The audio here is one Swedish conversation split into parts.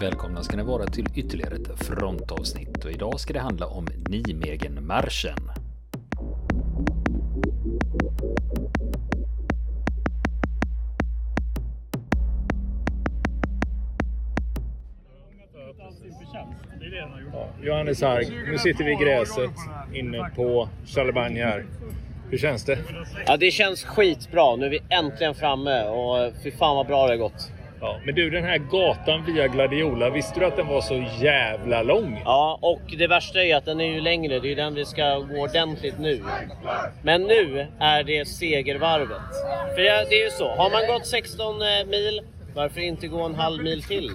Välkomna ska ni vara till ytterligare ett frontavsnitt och idag ska det handla om Nijmegen-marschen. Ja, Johannes Harg, nu sitter vi i gräset inne på Charlemagne här. Hur känns det? Ja, det känns skitbra. Nu är vi äntligen framme och fy fan vad bra det har gått. Ja, men du, den här gatan via Gladiola, visste du att den var så jävla lång? Ja, och det värsta är att den är ju längre. Det är ju den vi ska gå ordentligt nu. Men nu är det segervarvet. För det är ju så, har man gått 16 mil, varför inte gå en halv mil till?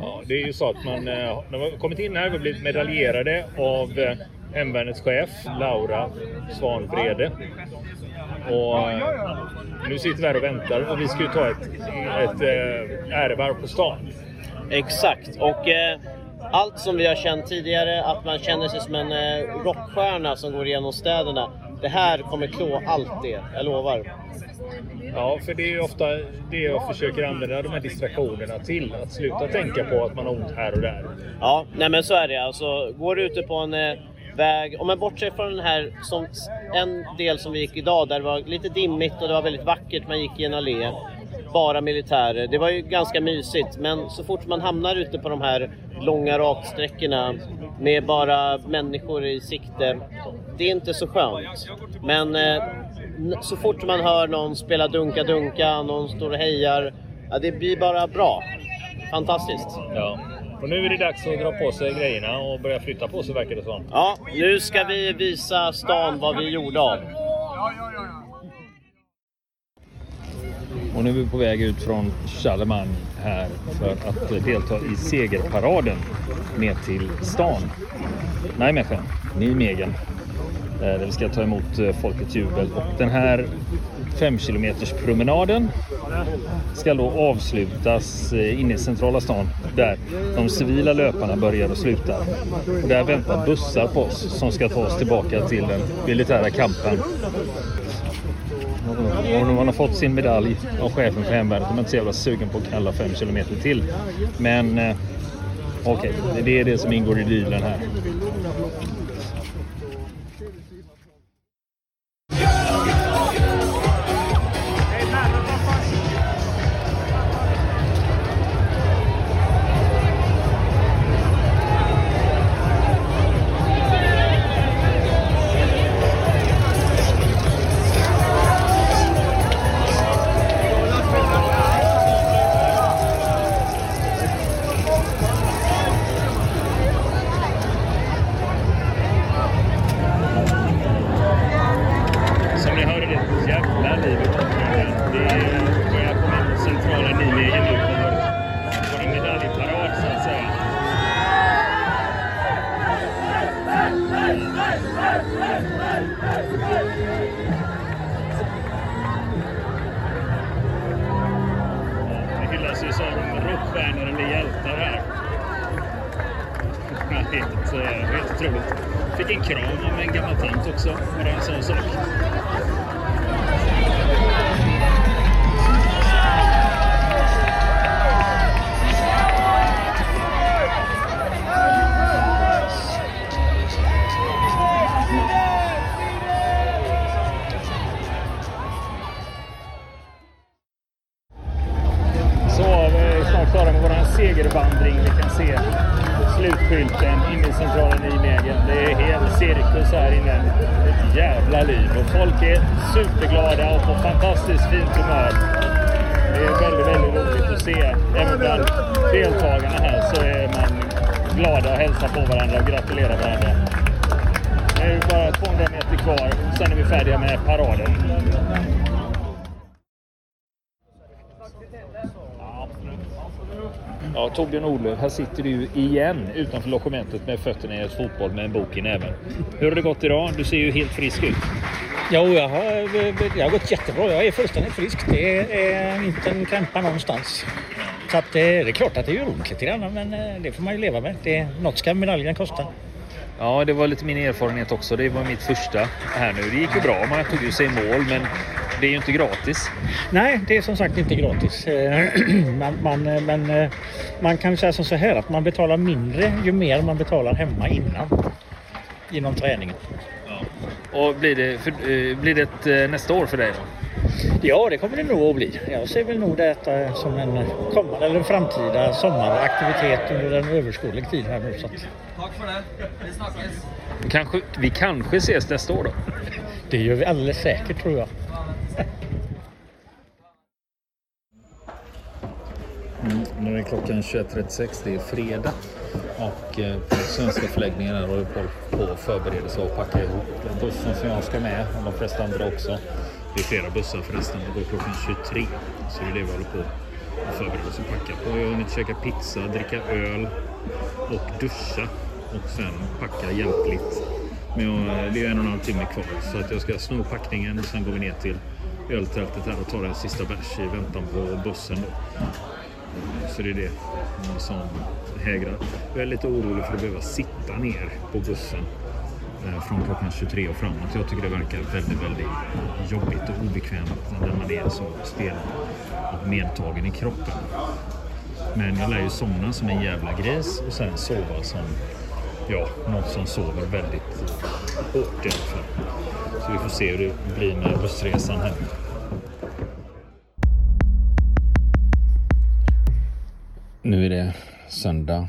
Ja, det är ju så att man eh, när man kommit in här och blivit medaljerade av eh, Hemvärnets chef Laura Svan Brede. Och nu sitter vi här och väntar och vi ska ju ta ett, ett eh, ärevarv på stan. Exakt. Och eh, allt som vi har känt tidigare, att man känner sig som en eh, rockstjärna som går igenom städerna. Det här kommer klå allt det, jag lovar. Ja, för det är ju ofta det jag försöker använda de här distraktionerna till. Att sluta tänka på att man har ont här och där. Ja, nej men så är det. Alltså, går du ute på en eh, väg, om man bortser från den här, som, en del som vi gick idag där det var lite dimmigt och det var väldigt vackert, man gick i en allé. Bara militärer. Det var ju ganska mysigt, men så fort man hamnar ute på de här långa raksträckorna med bara människor i sikte, det är inte så skönt. Men eh, så fort man hör någon spela dunka-dunka, någon står och hejar, ja, det blir bara bra. Fantastiskt. Ja. Och nu är det dags att dra på sig grejerna och börja flytta på sig verkar det som. Ja, nu ska vi visa stan vad vi gjorde av. Och nu är vi på väg ut från Charlemagne här för att delta i segerparaden ner till stan. Nijmegen, Nijmegen. eh, Där vi ska ta emot eh, folkets jubel. Och den här 5 kilometers promenaden ska då avslutas eh, inne i centrala stan där de civila löparna börjar och slutar. Och där väntar bussar på oss som ska ta oss tillbaka till den militära kampen. Och nu har fått sin medalj av chefen för hemvärnet. De är inte så jävla sugen på att kalla fem kilometer till. Men eh, okej, okay, det är det som ingår i dealen här. Skylten inne i centralen i Nijmegen. Det är hel cirkus här inne. Ett jävla liv. Och folk är superglada och på fantastiskt fint humör. Det är väldigt, väldigt roligt att se. Även bland deltagarna här så är man glada och hälsar på varandra och gratulerar varandra. Nu är bara 200 meter kvar. Sen är vi färdiga med paraden. Ja, Torbjörn Olöf, här sitter du igen utanför logementet med fötterna i ett fotboll med en bok i näven. Hur har det gått idag? Du ser ju helt frisk ut. Jo, jag har, jag har gått jättebra. Jag är fullständigt frisk. Det är inte en krämpa någonstans. Så att, eh, det är klart att det gör ont lite grann, men eh, det får man ju leva med. Det, något ska medaljen kosta. Ja, det var lite min erfarenhet också. Det var mitt första här nu. Det gick ju bra. Man tog ju sig i mål, men det är ju inte gratis. Nej, det är som sagt inte gratis. Eh, man, man, eh, men eh, man kan säga som så här att man betalar mindre ju mer man betalar hemma innan. Inom träningen. Och blir det, för, blir det ett, nästa år för dig då? Ja, det kommer det nog att bli. Jag ser väl nog detta som en kommande eller en framtida sommaraktivitet under en överskådlig tid här nu. Så att Kanske, vi kanske ses nästa år då? det gör vi alldeles säkert tror jag. Mm, nu är klockan 21.36, det är fredag och eh, på svenska förläggningen håller på på förberedelse och packa ihop bussen som jag ska med och de flesta andra också. Det är flera bussar förresten, det går klockan 23 så det är det vi håller på och förbereder oss och packa på. Jag har hunnit käka pizza, dricka öl och duscha och sen packa hjälpligt. Men jag, det är en och en halv timme kvar så att jag ska sno packningen och sen går vi ner till öltältet här och tar en sista bärs i väntan på bussen. Då. Så det är det som hägrar. Jag är lite orolig för att behöva sitta ner på bussen Eh, från klockan 23 och framåt. Jag tycker det verkar väldigt, väldigt jobbigt och obekvämt när man är så stel och medtagen i kroppen. Men jag lär ju somna som en jävla gris och sen sova som ja, någon som sover väldigt hårt i alla fall. Så vi får se hur det blir med bussresan hem. Nu är det söndag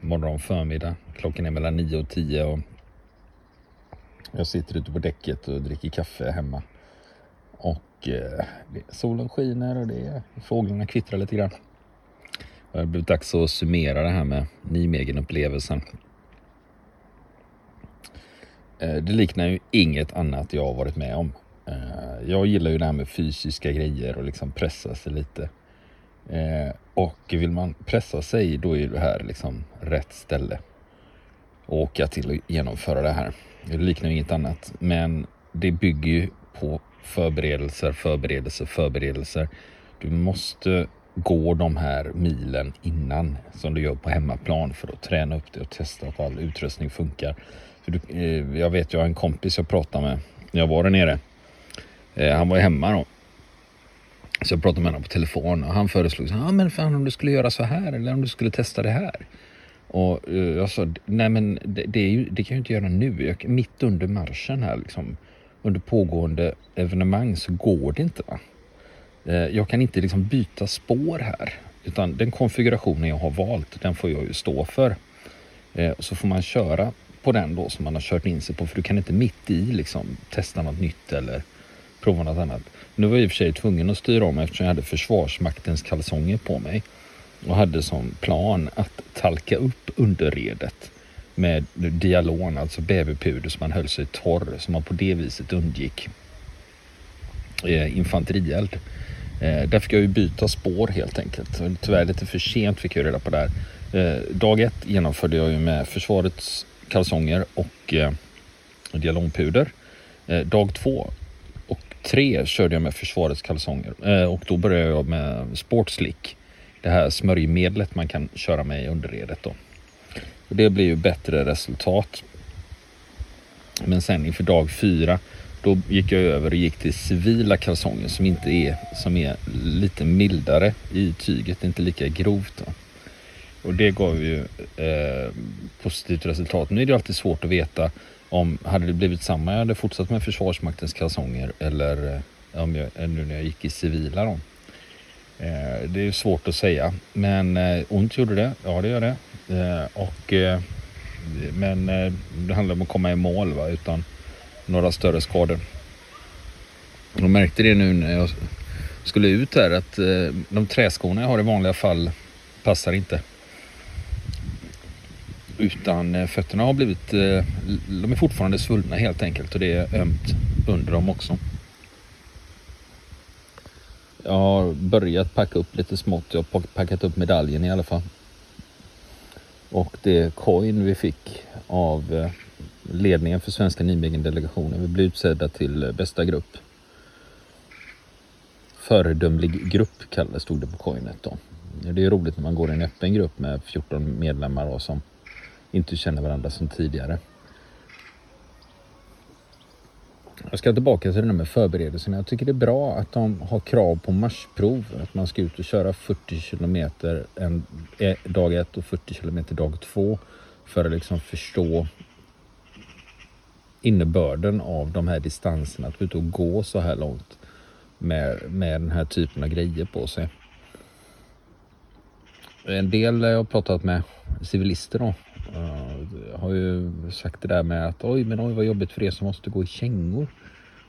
morgon förmiddag. Klockan är mellan 9 och 10 och jag sitter ute på däcket och dricker kaffe hemma. Och eh, solen skiner och det, fåglarna kvittrar lite grann. Det har blivit dags att summera det här med Nijmegen-upplevelsen. Eh, det liknar ju inget annat jag har varit med om. Eh, jag gillar ju det här med fysiska grejer och liksom pressa sig lite. Eh, och vill man pressa sig då är det här liksom rätt ställe att åka till och genomföra det här. Det liknar inget annat, men det bygger ju på förberedelser, förberedelser, förberedelser. Du måste gå de här milen innan som du gör på hemmaplan för att träna upp det och testa att all utrustning funkar. För du, eh, jag vet, jag har en kompis jag pratade med när jag var där nere. Eh, han var ju hemma då så jag pratade med honom på telefon och han föreslog, ja ah, men fan om du skulle göra så här eller om du skulle testa det här. Och eh, jag sa, nej men det, det, är ju, det kan jag inte göra nu. Jag, mitt under marschen här liksom, under pågående evenemang så går det inte. Va? Eh, jag kan inte liksom byta spår här. Utan den konfigurationen jag har valt, den får jag ju stå för. Eh, så får man köra på den då som man har kört in sig på. För du kan inte mitt i liksom testa något nytt eller prova något annat. Nu var jag i och för sig tvungen att styra om eftersom jag hade Försvarsmaktens kalsonger på mig och hade som plan att talka upp underredet med dialon, alltså bäverpuder som man höll sig torr, så man på det viset undgick eh, infanterield. Eh, där fick jag ju byta spår helt enkelt. Tyvärr lite för sent fick jag reda på det här. Eh, dag ett genomförde jag ju med försvarets kalsonger och eh, dialonpuder. Eh, dag två och tre körde jag med försvarets kalsonger eh, och då började jag med Sportslick. Det här smörjmedlet man kan köra med i underredet då. Och det blir ju bättre resultat. Men sen inför dag fyra då gick jag över och gick till civila kalsonger som inte är som är lite mildare i tyget, inte lika grovt. Då. Och det gav ju eh, positivt resultat. Nu är det alltid svårt att veta om, hade det blivit samma, jag hade fortsatt med Försvarsmaktens kalsonger eller eh, om jag, eh, nu när jag gick i civila då. Eh, det är svårt att säga, men eh, ont gjorde det. Ja, det gör det. Eh, och, eh, men eh, det handlar om att komma i mål va, utan några större skador. Jag märkte det nu när jag skulle ut här att eh, de träskorna jag har i vanliga fall passar inte. Utan eh, fötterna har blivit, eh, de är fortfarande svullna helt enkelt och det är ömt under dem också. Jag har börjat packa upp lite smått. Jag har packat upp medaljen i alla fall. Och det coin vi fick av eh, ledningen för Svenska Nijmegen-delegationen. Vi blev utsedda till eh, bästa grupp. Föredömlig grupp kallades stod det på coinet då. Det är roligt när man går i en öppen grupp med 14 medlemmar då, som inte känner varandra som tidigare. Jag ska tillbaka till det där med förberedelserna. Jag tycker det är bra att de har krav på marschprov. Att man ska ut och köra 40 kilometer en, eh, dag ett och 40 kilometer dag två. För att liksom förstå innebörden av de här distanserna. Att ut och gå så här långt med, med den här typen av grejer på sig. En del jag har pratat med civilister om uh, har ju sagt det där med att oj men oj vad jobbigt för er som måste gå i kängor.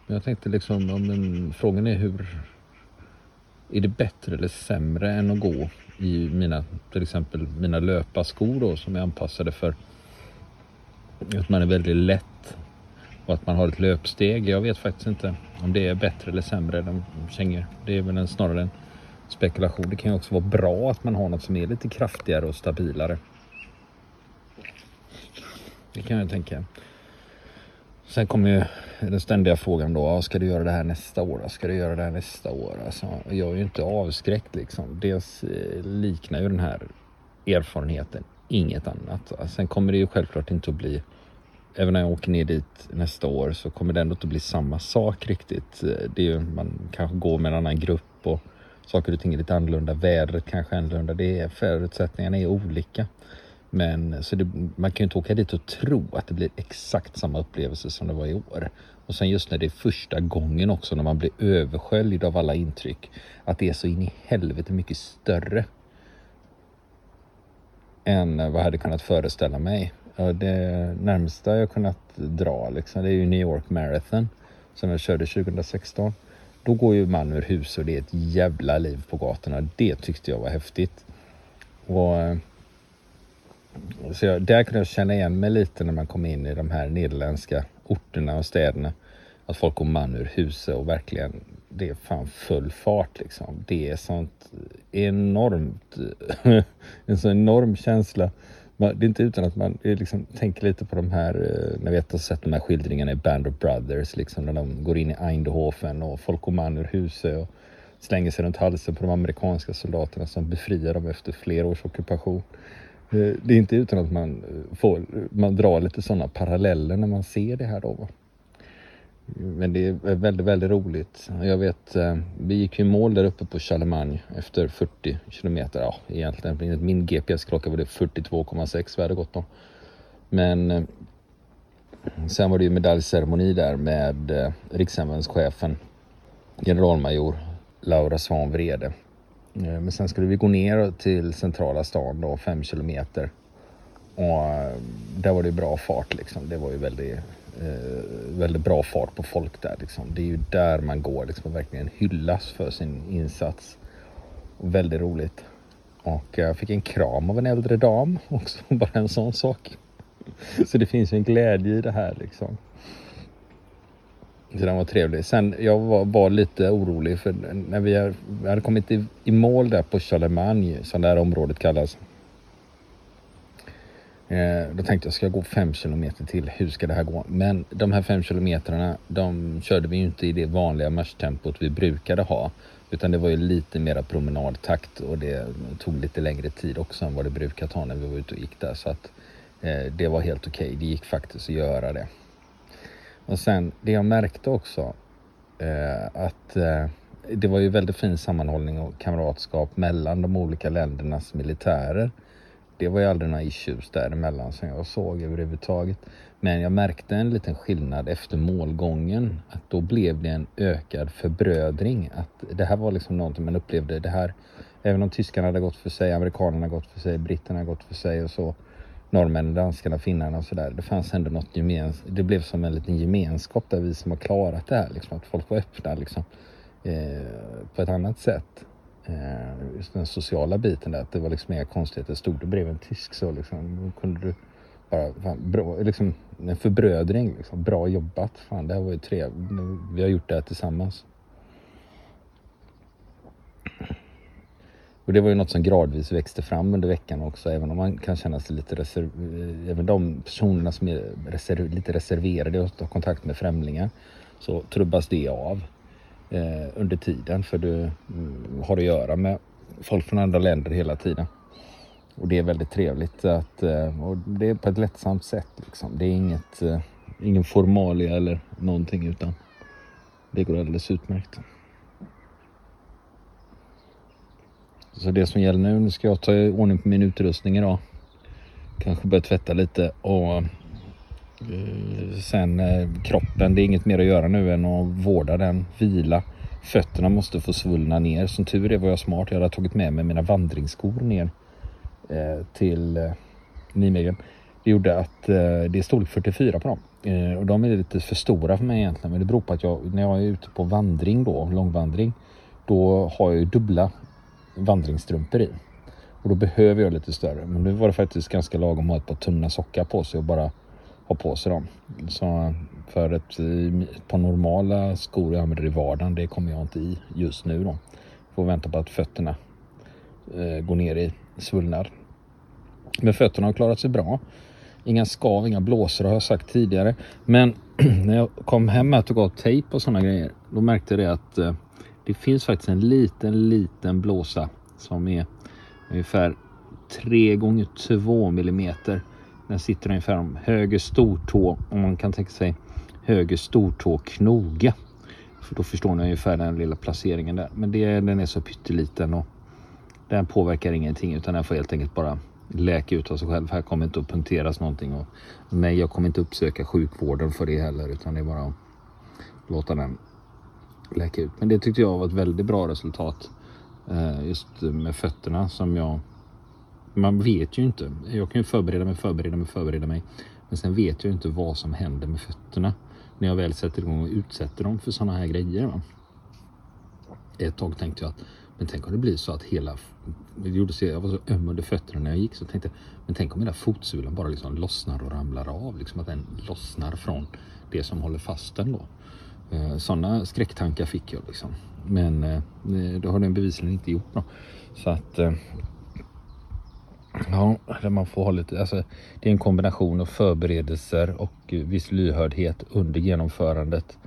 Men jag tänkte liksom, men frågan är hur är det bättre eller sämre än att gå i mina, till exempel mina löparskor då som är anpassade för att man är väldigt lätt och att man har ett löpsteg. Jag vet faktiskt inte om det är bättre eller sämre än kängor. Det är väl en, snarare en spekulation. Det kan ju också vara bra att man har något som är lite kraftigare och stabilare. Det kan jag tänka. Sen kommer ju den ständiga frågan då, ska du göra det här nästa år? Ska du göra det här nästa år? Alltså, jag är ju inte avskräckt liksom. Dels eh, liknar ju den här erfarenheten inget annat. Sen kommer det ju självklart inte att bli, även när jag åker ner dit nästa år så kommer det ändå inte att bli samma sak riktigt. Eh, det är ju, man kanske går med en annan grupp och saker och ting är lite annorlunda. Vädret kanske är annorlunda. Det är, förutsättningarna är olika. Men så det, man kan ju inte åka dit och tro att det blir exakt samma upplevelse som det var i år. Och sen just när det är första gången också när man blir översköljd av alla intryck. Att det är så in i helvete mycket större. Än vad jag hade kunnat föreställa mig. Det närmsta jag kunnat dra liksom, det är ju New York Marathon. Som jag körde 2016. Då går ju man ur hus och det är ett jävla liv på gatorna. Det tyckte jag var häftigt. Och eh, så jag, där kunde jag känna igen mig lite när man kom in i de här nederländska orterna och städerna. Att folk går man ur huset och verkligen, det är fan full fart liksom. Det är sånt enormt, en sån enorm känsla. Det är inte utan att man liksom tänker lite på de här, eh, ni när vi har sett de här skildringarna i Band of Brothers, liksom när de går in i Eindhoven och folk går man ur huset och slänger sig runt halsen på de amerikanska soldaterna som befriar dem efter flera års ockupation. Eh, det är inte utan att man, eh, får, man drar lite sådana paralleller när man ser det här då. Men det är väldigt, väldigt roligt. Jag vet, eh, vi gick ju i mål där uppe på Charlemagne efter 40 kilometer. Ja, egentligen enligt min GPS-klocka var det 42,6 vi hade gått på. Men sen var det ju medaljceremoni där med rikshemvärnschefen generalmajor Laura Svan Vrede Eh, men sen skulle vi gå ner till centrala stan då, fem kilometer. Och eh, där var det bra fart liksom. Det var ju väldigt, eh, väldigt bra fart på folk där liksom. Det är ju där man går liksom och verkligen hyllas för sin insats. Och väldigt roligt. Och eh, jag fick en kram av en äldre dam också, bara en sån sak. Så det finns ju en glädje i det här liksom. Så den var trevlig. Sen jag var, var lite orolig för när vi, är, vi hade kommit i, i mål där på Charlemagne, som det här området kallas. Eh, då tänkte jag, ska jag gå fem kilometer till? Hur ska det här gå? Men de här fem kilometrarna, de körde vi ju inte i det vanliga marschtempot vi brukade ha. Utan det var ju lite mera promenadtakt och det tog lite längre tid också än vad det brukar ta när vi var ute och gick där. Så att eh, det var helt okej. Okay. Det gick faktiskt att göra det. Och sen det jag märkte också eh, att eh, det var ju väldigt fin sammanhållning och kamratskap mellan de olika ländernas militärer. Det var ju aldrig några issues däremellan som jag såg överhuvudtaget. Men jag märkte en liten skillnad efter målgången. Att då blev det en ökad förbrödring. Att det här var liksom någonting man upplevde. Det här, även om tyskarna hade gått för sig, amerikanerna gått för sig, britterna gått för sig och så norrmännen, danskarna, finnarna och sådär. Det fanns ändå något gemens Det blev som en liten gemenskap där vi som har klarat det här, liksom, att folk var öppna liksom, eh, på ett annat sätt. Eh, just den sociala biten där, att det var liksom inga konstigheter. Stod du bredvid en tysk så liksom, kunde du bara, fan, bra, liksom, en förbrödring. Liksom, bra jobbat, fan det här var ju trevligt. Vi har gjort det här tillsammans. Och det var ju något som gradvis växte fram under veckan också, även om man kan känna sig lite reserverad, eh, Även de personerna som är reserv... lite reserverade och har kontakt med främlingar så trubbas det av eh, under tiden för du mm, har att göra med folk från andra länder hela tiden. Och det är väldigt trevligt att, eh, och det är på ett lättsamt sätt liksom. Det är inget, eh, ingen formalia eller någonting utan det går alldeles utmärkt. Så det som gäller nu, nu ska jag ta i ordning på min utrustning idag. Kanske börja tvätta lite och eh, sen eh, kroppen, det är inget mer att göra nu än att vårda den, vila. Fötterna måste få svullna ner. Som tur är var jag smart. Jag hade tagit med mig mina vandringsskor ner eh, till eh, Nijmegen. Det gjorde att det är storlek 44 på dem. Och de är lite för stora för mig egentligen. Men det beror på att jag, när jag är ute på vandring då, långvandring, då har jag ju dubbla vandringsstrumpor i. Och då behöver jag lite större. Men nu var det faktiskt ganska lagom att ha ett par tunna sockar på sig och bara ha på sig dem. Så för ett, ett par normala skor jag använder i vardagen, det kommer jag inte i just nu då. Får vänta på att fötterna eh, går ner i svullnad. Men fötterna har klarat sig bra. Inga skav, inga blåsor har jag sagt tidigare. Men när jag kom hem och tog av tejp och sådana grejer, då märkte jag det att eh, det finns faktiskt en liten, liten blåsa som är ungefär 3 gånger 2 millimeter. Den sitter ungefär om höger stortå, om man kan tänka sig höger stortå knoge. För då förstår ni ungefär den lilla placeringen där. Men det, den är så pytteliten och den påverkar ingenting utan den får helt enkelt bara läka ut av sig själv. Här kommer inte att punkteras någonting och nej, jag kommer inte uppsöka sjukvården för det heller utan det är bara att låta den läka ut. Men det tyckte jag var ett väldigt bra resultat eh, just med fötterna som jag man vet ju inte. Jag kan ju förbereda mig, förbereda mig, förbereda mig. Men sen vet jag ju inte vad som händer med fötterna när jag väl sätter igång och utsätter dem för sådana här grejer. Va? Ett tag tänkte jag att men tänk om det blir så att hela det gjorde sig, jag var så öm under fötterna när jag gick så tänkte jag men tänk om hela fotsulan bara liksom lossnar och ramlar av. Liksom att den lossnar från det som håller fast den då. Eh, Sådana skräcktankar fick jag liksom. Men eh, det har den bevisligen inte gjort. Då. Så att eh, Ja, man får ha lite, alltså, det är en kombination av förberedelser och eh, viss lyhördhet under genomförandet.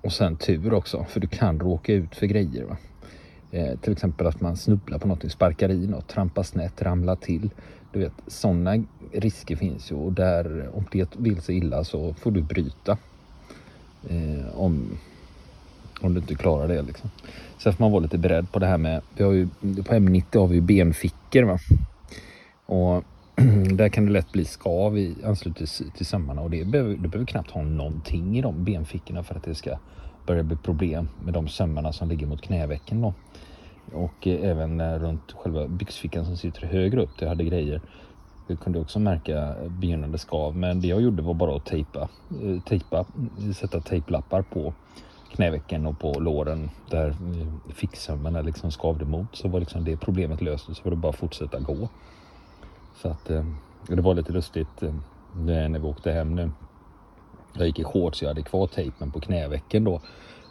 Och sen tur också, för du kan råka ut för grejer. Va? Eh, till exempel att man snubblar på någonting, sparkar i något, trampar snett, ramlar till. Du vet, sådana risker finns ju och där, om det vill sig illa så får du bryta. Eh, om, om du inte klarar det liksom. Sen får man vara lite beredd på det här med, vi har ju, på M90 har vi ju benfickor va. Och där kan det lätt bli skav i anslutning till sömmarna och det behöver, du behöver knappt ha någonting i de benfickorna för att det ska börja bli problem med de sömmarna som ligger mot knävecken då. Och eh, även eh, runt själva byxfickan som sitter högre upp, Jag hade grejer. Jag kunde också märka begynnande skav men det jag gjorde var bara att tejpa, eh, tejpa sätta tejplappar på knävecken och på låren där eh, ficksömmarna liksom skavde mot så var liksom det problemet löst och så var det bara att fortsätta gå. Så att eh, det var lite lustigt när vi åkte hem nu. Jag gick i shorts, jag hade kvar tejpen på knävecken då.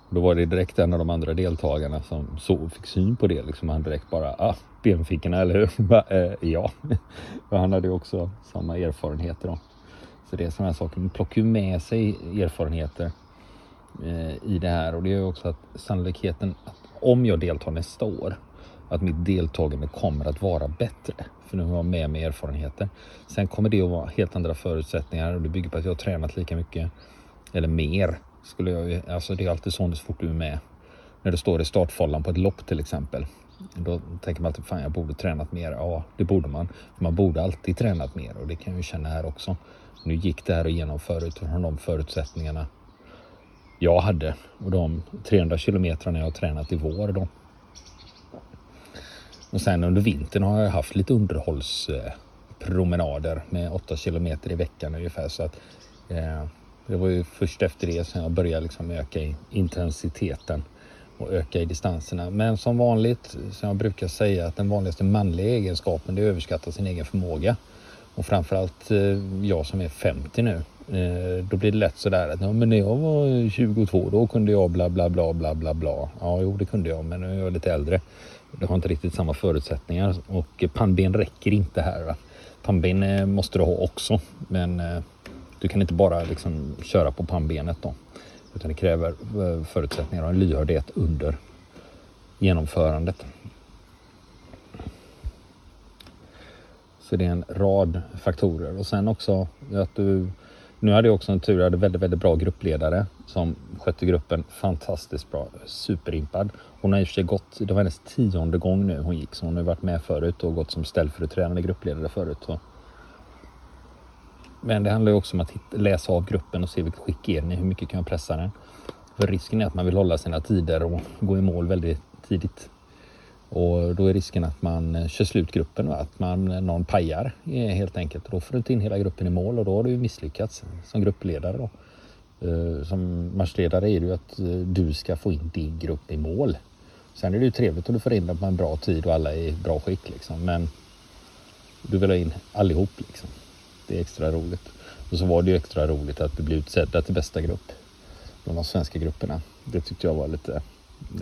Då var det direkt en av de andra deltagarna som så fick syn på det. Liksom han direkt bara, ah, benfickorna eller hur? Eh, ja, för han hade ju också samma erfarenheter då. Så det är sådana här saker, man plockar ju med sig erfarenheter eh, i det här och det är ju också att sannolikheten att om jag deltar nästa år att mitt deltagande kommer att vara bättre. För nu har jag med mig erfarenheter. Sen kommer det att vara helt andra förutsättningar och det bygger på att jag har tränat lika mycket eller mer. Skulle jag, alltså det är alltid så fort du är med. När du står i startfållan på ett lopp till exempel. Då tänker man alltid, fan jag borde tränat mer. Ja, det borde man. Man borde alltid tränat mer och det kan jag ju känna här också. Nu gick det här att genomföra utifrån de förutsättningarna jag hade och de 300 kilometrarna jag har tränat i vår. Då. Och sen under vintern har jag haft lite underhållspromenader med 8 kilometer i veckan ungefär. Så att, eh, det var ju först efter det som jag började liksom öka i intensiteten och öka i distanserna. Men som vanligt, som jag brukar säga, att den vanligaste manliga egenskapen det är att överskatta sin egen förmåga. Och framförallt eh, jag som är 50 nu. Eh, då blir det lätt sådär att ja, men när jag var 22 då kunde jag bla bla bla bla bla bla. Ja, jo det kunde jag men nu är jag lite äldre. Det har inte riktigt samma förutsättningar och pannben räcker inte här. Va? Pannben eh, måste du ha också men du kan inte bara liksom köra på pannbenet då. Utan det kräver eh, förutsättningar och en lyhördhet under genomförandet. Så det är en rad faktorer och sen också att du Nu hade jag också en tur, jag hade väldigt, väldigt bra gruppledare som skötte gruppen fantastiskt bra. Superimpad. Hon har i och för sig gått, det var hennes tionde gång nu hon gick, så hon har varit med förut och gått som ställföreträdande gruppledare förut. Så. Men det handlar ju också om att hitta, läsa av gruppen och se vilket skick är den i, hur mycket kan jag pressa den? För risken är att man vill hålla sina tider och gå i mål väldigt tidigt. Och då är risken att man eh, kör slut gruppen, va? att man, eh, någon pajar eh, helt enkelt. Då får du inte in hela gruppen i mål och då har du misslyckats som gruppledare. Då. Som matchledare är det ju att du ska få in din grupp i mål. Sen är det ju trevligt om du får in dem på en bra tid och alla är i bra skick liksom. Men du vill ha in allihop liksom. Det är extra roligt. Och så var det ju extra roligt att bli utsedda till bästa grupp bland de svenska grupperna. Det tyckte jag var lite,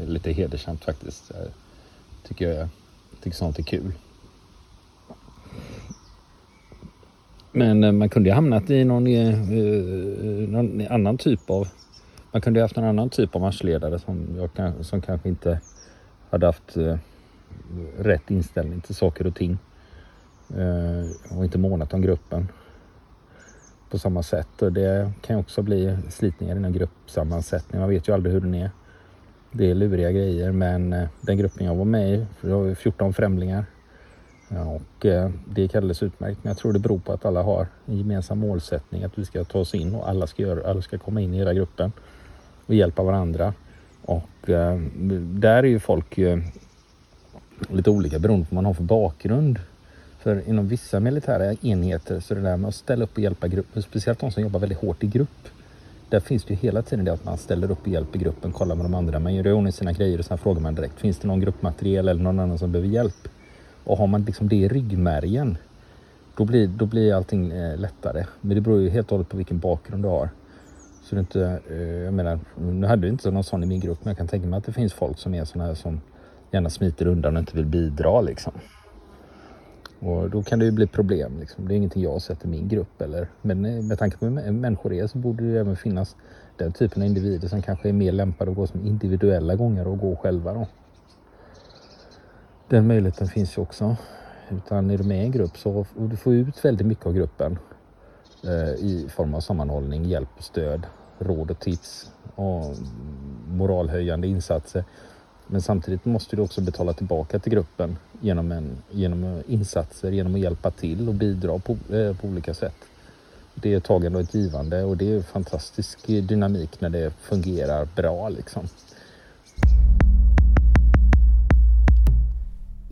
lite hedersamt faktiskt. Jag tycker jag tycker sånt är kul. Men eh, man kunde ju hamnat i någon, eh, eh, någon, annan typ av... Man kunde ju haft en annan typ av matchledare som, jag, som kanske inte hade haft rätt inställning till saker och ting. Eh, och inte månat om gruppen på samma sätt. Och det kan också bli slitningar i en gruppsammansättning. Man vet ju aldrig hur den är. Det är luriga grejer men eh, den gruppen jag var med i, för eh, det var 14 främlingar. Och det gick alldeles utmärkt. Men jag tror det beror på att alla har en gemensam målsättning att vi ska ta oss in och alla ska, göra, alla ska komma in i hela gruppen och hjälpa varandra. Och där är ju folk lite olika beroende på vad man har för bakgrund. För inom vissa militära enheter så är det där med att ställa upp och hjälpa grupper, speciellt de som jobbar väldigt hårt i grupp. Där finns det ju hela tiden det att man ställer upp och hjälper gruppen, kollar med de andra. Man gör i ordning sina grejer och sen frågar man direkt. Finns det någon gruppmateriel eller någon annan som behöver hjälp? Och har man liksom det i ryggmärgen då blir, då blir allting eh, lättare. Men det beror ju helt och hållet på vilken bakgrund du har. Så det inte, eh, jag menar, nu hade vi inte någon sån i min grupp men jag kan tänka mig att det finns folk som är såna här som gärna smiter undan och inte vill bidra liksom. Och då kan det ju bli problem. Liksom. Det är ingenting jag har sett i min grupp. Eller, men eh, med tanke på hur människor är så borde det även finnas den typen av individer som kanske är mer lämpade att gå som individuella gånger och gå själva. Då. Den möjligheten finns ju också. Utan är du med i en grupp så och du får ut väldigt mycket av gruppen eh, i form av sammanhållning, hjälp och stöd, råd och tips och moralhöjande insatser. Men samtidigt måste du också betala tillbaka till gruppen genom, en, genom insatser, genom att hjälpa till och bidra på, eh, på olika sätt. Det är tagande och ett givande och det är fantastisk dynamik när det fungerar bra liksom.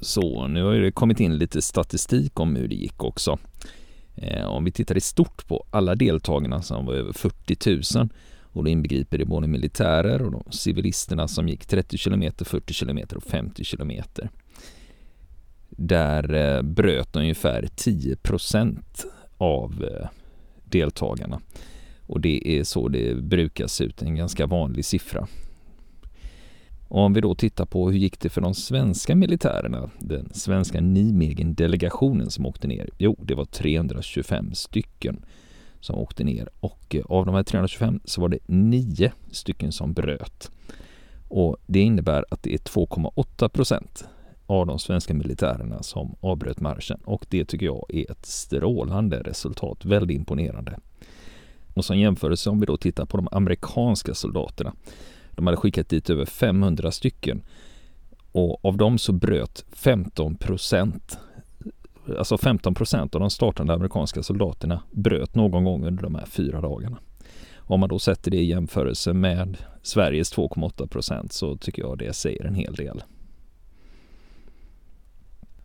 Så nu har det kommit in lite statistik om hur det gick också. Eh, om vi tittar i stort på alla deltagarna som var över 40 000 och det inbegriper det både militärer och de civilisterna som gick 30 km, 40 km och 50 km. Där eh, bröt ungefär 10 procent av eh, deltagarna. Och det är så det brukar se ut, en ganska vanlig siffra. Och om vi då tittar på hur gick det för de svenska militärerna, den svenska Nijmegen-delegationen som åkte ner? Jo, det var 325 stycken som åkte ner och eh, av de här 325 så var det nio stycken som bröt. Och det innebär att det är 2,8 procent av de svenska militärerna som avbröt marschen och det tycker jag är ett strålande resultat, väldigt imponerande. Och som jämförelse om vi då tittar på de amerikanska soldaterna. De hade skickat dit över 500 stycken och av dem så bröt 15 procent alltså 15 procent av de startande amerikanska soldaterna bröt någon gång under de här fyra dagarna. Om man då sätter det i jämförelse med Sveriges 2,8 procent så tycker jag det säger en hel del.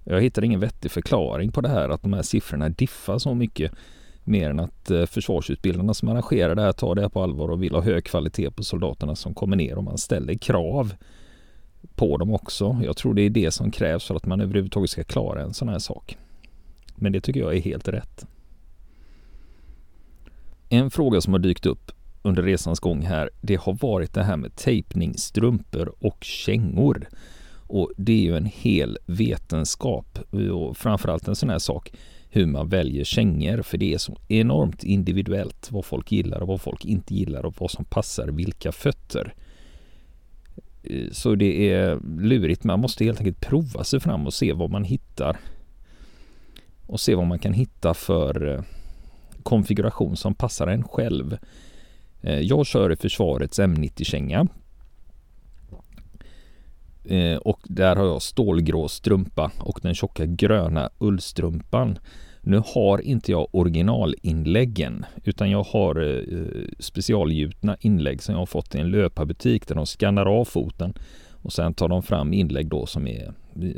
Jag hittar ingen vettig förklaring på det här att de här siffrorna diffar så mycket mer än att eh, försvarsutbildarna som arrangerar det här tar det på allvar och vill ha hög kvalitet på soldaterna som kommer ner och man ställer krav på dem också. Jag tror det är det som krävs för att man överhuvudtaget ska klara en sån här sak. Men det tycker jag är helt rätt. En fråga som har dykt upp under resans gång här, det har varit det här med tejpning, strumpor och kängor. Och det är ju en hel vetenskap och framförallt en sån här sak hur man väljer kängor för det är så enormt individuellt vad folk gillar och vad folk inte gillar och vad som passar vilka fötter. Eh, så det är lurigt. Man måste helt enkelt prova sig fram och se vad man hittar och se vad man kan hitta för eh, konfiguration som passar en själv. Eh, jag kör i försvarets M90-känga. Eh, och där har jag stålgrå strumpa och den tjocka gröna ullstrumpan. Nu har inte jag originalinläggen utan jag har specialgjutna inlägg som jag har fått i en löparbutik där de skannar av foten och sen tar de fram inlägg då som är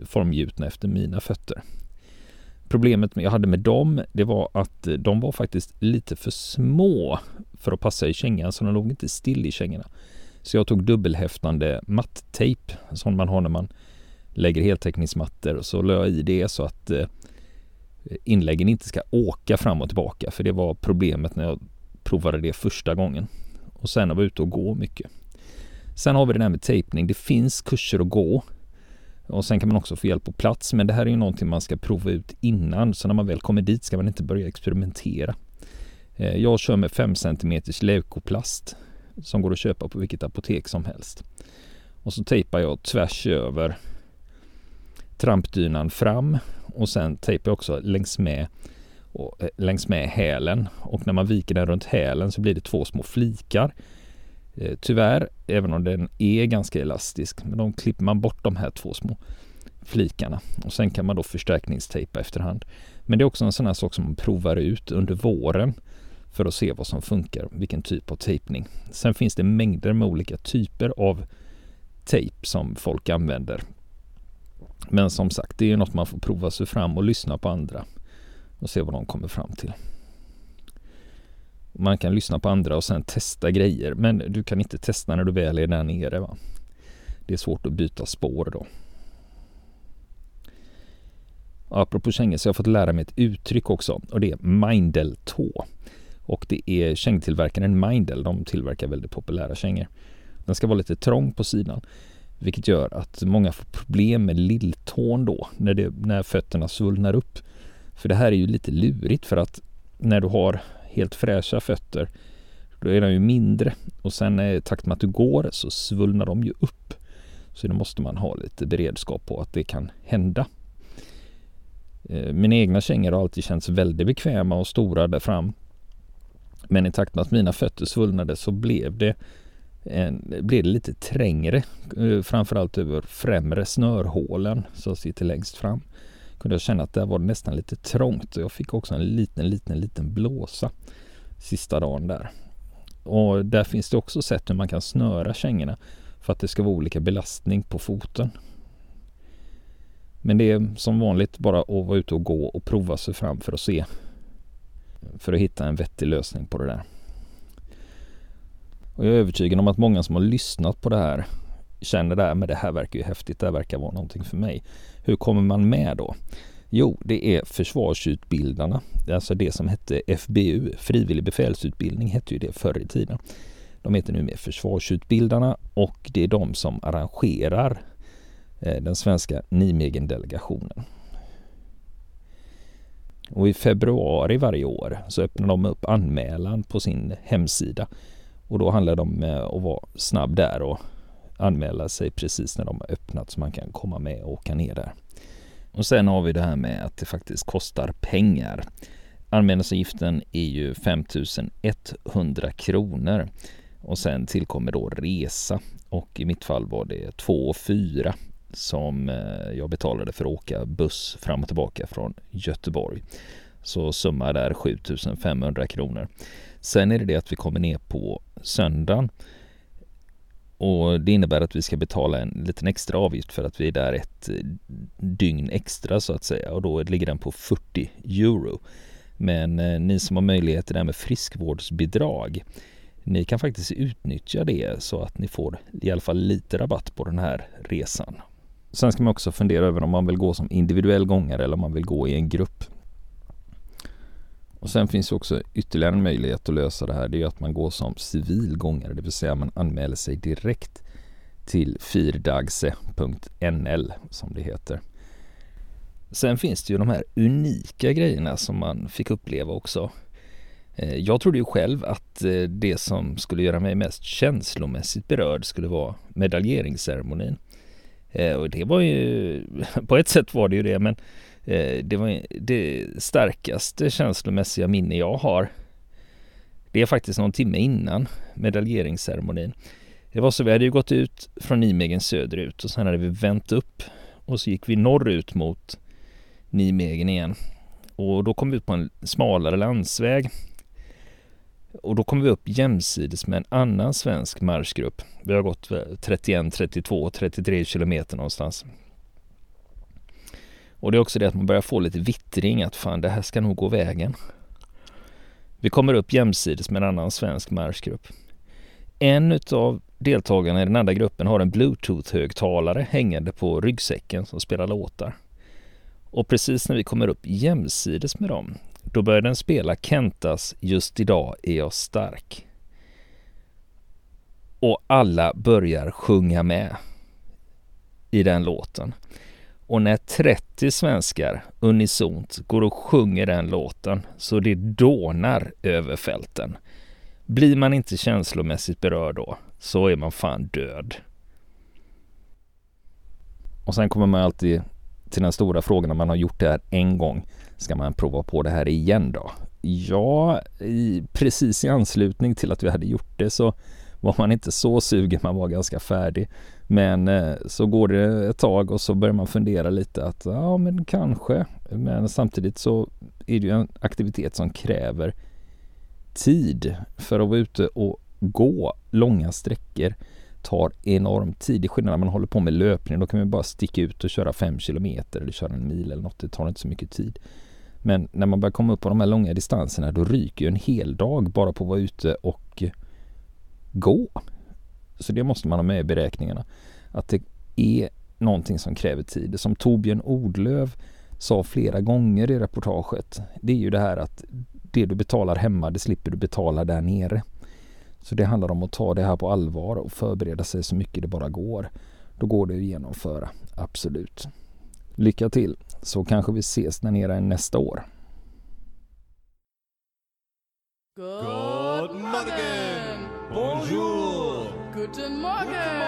formgjutna efter mina fötter. Problemet jag hade med dem, det var att eh, de var faktiskt lite för små för att passa i kängan, så de låg inte still i kängorna. Så jag tog dubbelhäftande matttejp, som man har när man lägger heltäckningsmattor, och så la jag i det så att eh, inläggen inte ska åka fram och tillbaka, för det var problemet när jag provade det första gången. Och sen var jag var ute och gå mycket. Sen har vi det där med tejpning. Det finns kurser att gå och sen kan man också få hjälp på plats. Men det här är ju någonting man ska prova ut innan. Så när man väl kommer dit ska man inte börja experimentera. Eh, jag kör med 5 cm leukoplast som går att köpa på vilket apotek som helst. Och så tejpar jag tvärs över trampdynan fram och sen tejpar jag också längs med, och, eh, längs med hälen. Och när man viker den runt hälen så blir det två små flikar Eh, tyvärr, även om den är ganska elastisk, men då klipper man bort de här två små flikarna och sen kan man då förstärkningstejpa efterhand. Men det är också en sån här sak som man provar ut under våren för att se vad som funkar, vilken typ av tejpning. Sen finns det mängder med olika typer av tejp som folk använder. Men som sagt, det är något man får prova sig fram och lyssna på andra och se vad de kommer fram till. Man kan lyssna på andra och sen testa grejer. Men du kan inte testa när du väl är där nere. Va? Det är svårt att byta spår då. Apropå kängor så har jag fått lära mig ett uttryck också och det är Mindel-tå. Och det är kängtillverkaren Mindel. De tillverkar väldigt populära kängor. Den ska vara lite trång på sidan. Vilket gör att många får problem med lilltån då när, det, när fötterna svullnar upp. För det här är ju lite lurigt för att när du har helt fräscha fötter, då är de ju mindre och sen eh, i takt med att du går så svullnar de ju upp. Så då måste man ha lite beredskap på att det kan hända. Eh, mina egna kängor har alltid känts väldigt bekväma och stora där fram. Men i takt med att mina fötter svullnade så blev det, en, blev det lite trängre. Eh, framförallt över främre snörhålen som sitter längst fram kunde jag känna att där var det nästan lite trångt. Jag fick också en liten, liten, liten blåsa sista dagen där. Och där finns det också sätt hur man kan snöra kängorna för att det ska vara olika belastning på foten. Men det är som vanligt bara att vara ute och gå och prova sig fram för att se. För att hitta en vettig lösning på det där. Och jag är övertygad om att många som har lyssnat på det här känner det här, men det här verkar ju häftigt, det här verkar vara någonting för mig. Hur kommer man med då? Jo, det är försvarsutbildarna, alltså det som hette FBU, frivillig befälsutbildning hette ju det förr i tiden. De heter nu med Försvarsutbildarna och det är de som arrangerar eh, den svenska Nijmegen-delegationen. Och i februari varje år så öppnar de upp anmälan på sin hemsida och då handlar det om eh, att vara snabb där och anmäla sig precis när de har öppnat så man kan komma med och åka ner där. Och sen har vi det här med att det faktiskt kostar pengar. Anmälningsavgiften är ju 5100 kronor och sen tillkommer då resa och i mitt fall var det 2 4 som eh, jag betalade för att åka buss fram och tillbaka från Göteborg. Så summa där 7500 kronor. Sen är det det att vi kommer ner på söndagen och det innebär att vi ska betala en liten extra avgift för att vi är där ett eh, dygn extra så att säga och då ligger den på 40 euro. Men eh, ni som har möjlighet till det här med friskvårdsbidrag ni kan faktiskt utnyttja det så att ni får i alla fall lite rabatt på den här resan. Sen ska man också fundera över om man vill gå som individuell gångare eller om man vill gå i en grupp. Och sen finns det också ytterligare en möjlighet att lösa det här. Det är att man går som civil gångare, det vill säga man anmäler sig direkt till firdagse.nl som det heter. Sen finns det ju de här unika grejerna som man fick uppleva också. Eh, jag trodde ju själv att eh, det som skulle göra mig mest känslomässigt berörd skulle vara medaljeringsceremonin. Eh, och det var ju, på ett sätt var det ju det, men Eh, det var det starkaste känslomässiga minne jag har. Det är faktiskt någon timme innan medaljeringsceremonin. Det var så, vi hade ju gått ut från Nijmegen söderut och sen hade vi vänt upp och så gick vi norrut mot Nijmegen igen. Och då kom vi ut på en smalare landsväg. Och då kom vi upp jämsides med en annan svensk marschgrupp. Vi har gått 31, 32, 33 kilometer någonstans. Och det är också det att man börjar få lite vittring att fan det här ska nog gå vägen. Vi kommer upp jämsides med en annan svensk marschgrupp. En av deltagarna i den andra gruppen har en bluetooth-högtalare hängande på ryggsäcken som spelar låtar. Och precis när vi kommer upp jämsides med dem, då börjar den spela Kentas Just idag är jag stark. Och alla börjar sjunga med i den låten. Och när 30 svenskar unisont går och sjunger den låten så det dånar över fälten. Blir man inte känslomässigt berörd då så är man fan död. Och sen kommer man alltid till den stora frågan om man har gjort det här en gång. Ska man prova på det här igen då? Ja, i, precis i anslutning till att vi hade gjort det så var man inte så sugen, man var ganska färdig. Men eh, så går det ett tag och så börjar man fundera lite att ja men kanske. Men samtidigt så är det ju en aktivitet som kräver tid för att vara ute och gå långa sträckor tar enorm tid. Det är skillnad när man håller på med löpning. Då kan man bara sticka ut och köra 5 kilometer eller köra en mil eller något. Det tar inte så mycket tid. Men när man börjar komma upp på de här långa distanserna då ryker ju en hel dag bara på att vara ute och gå. Så det måste man ha med i beräkningarna. Att det är någonting som kräver tid. Som Torbjörn Odlöv sa flera gånger i reportaget. Det är ju det här att det du betalar hemma, det slipper du betala där nere. Så det handlar om att ta det här på allvar och förbereda sig så mycket det bara går. Då går det att genomföra, absolut. Lycka till, så kanske vi ses där nere nästa år. God morgon! Bonjour! Guten Morgen! Guten Morgen.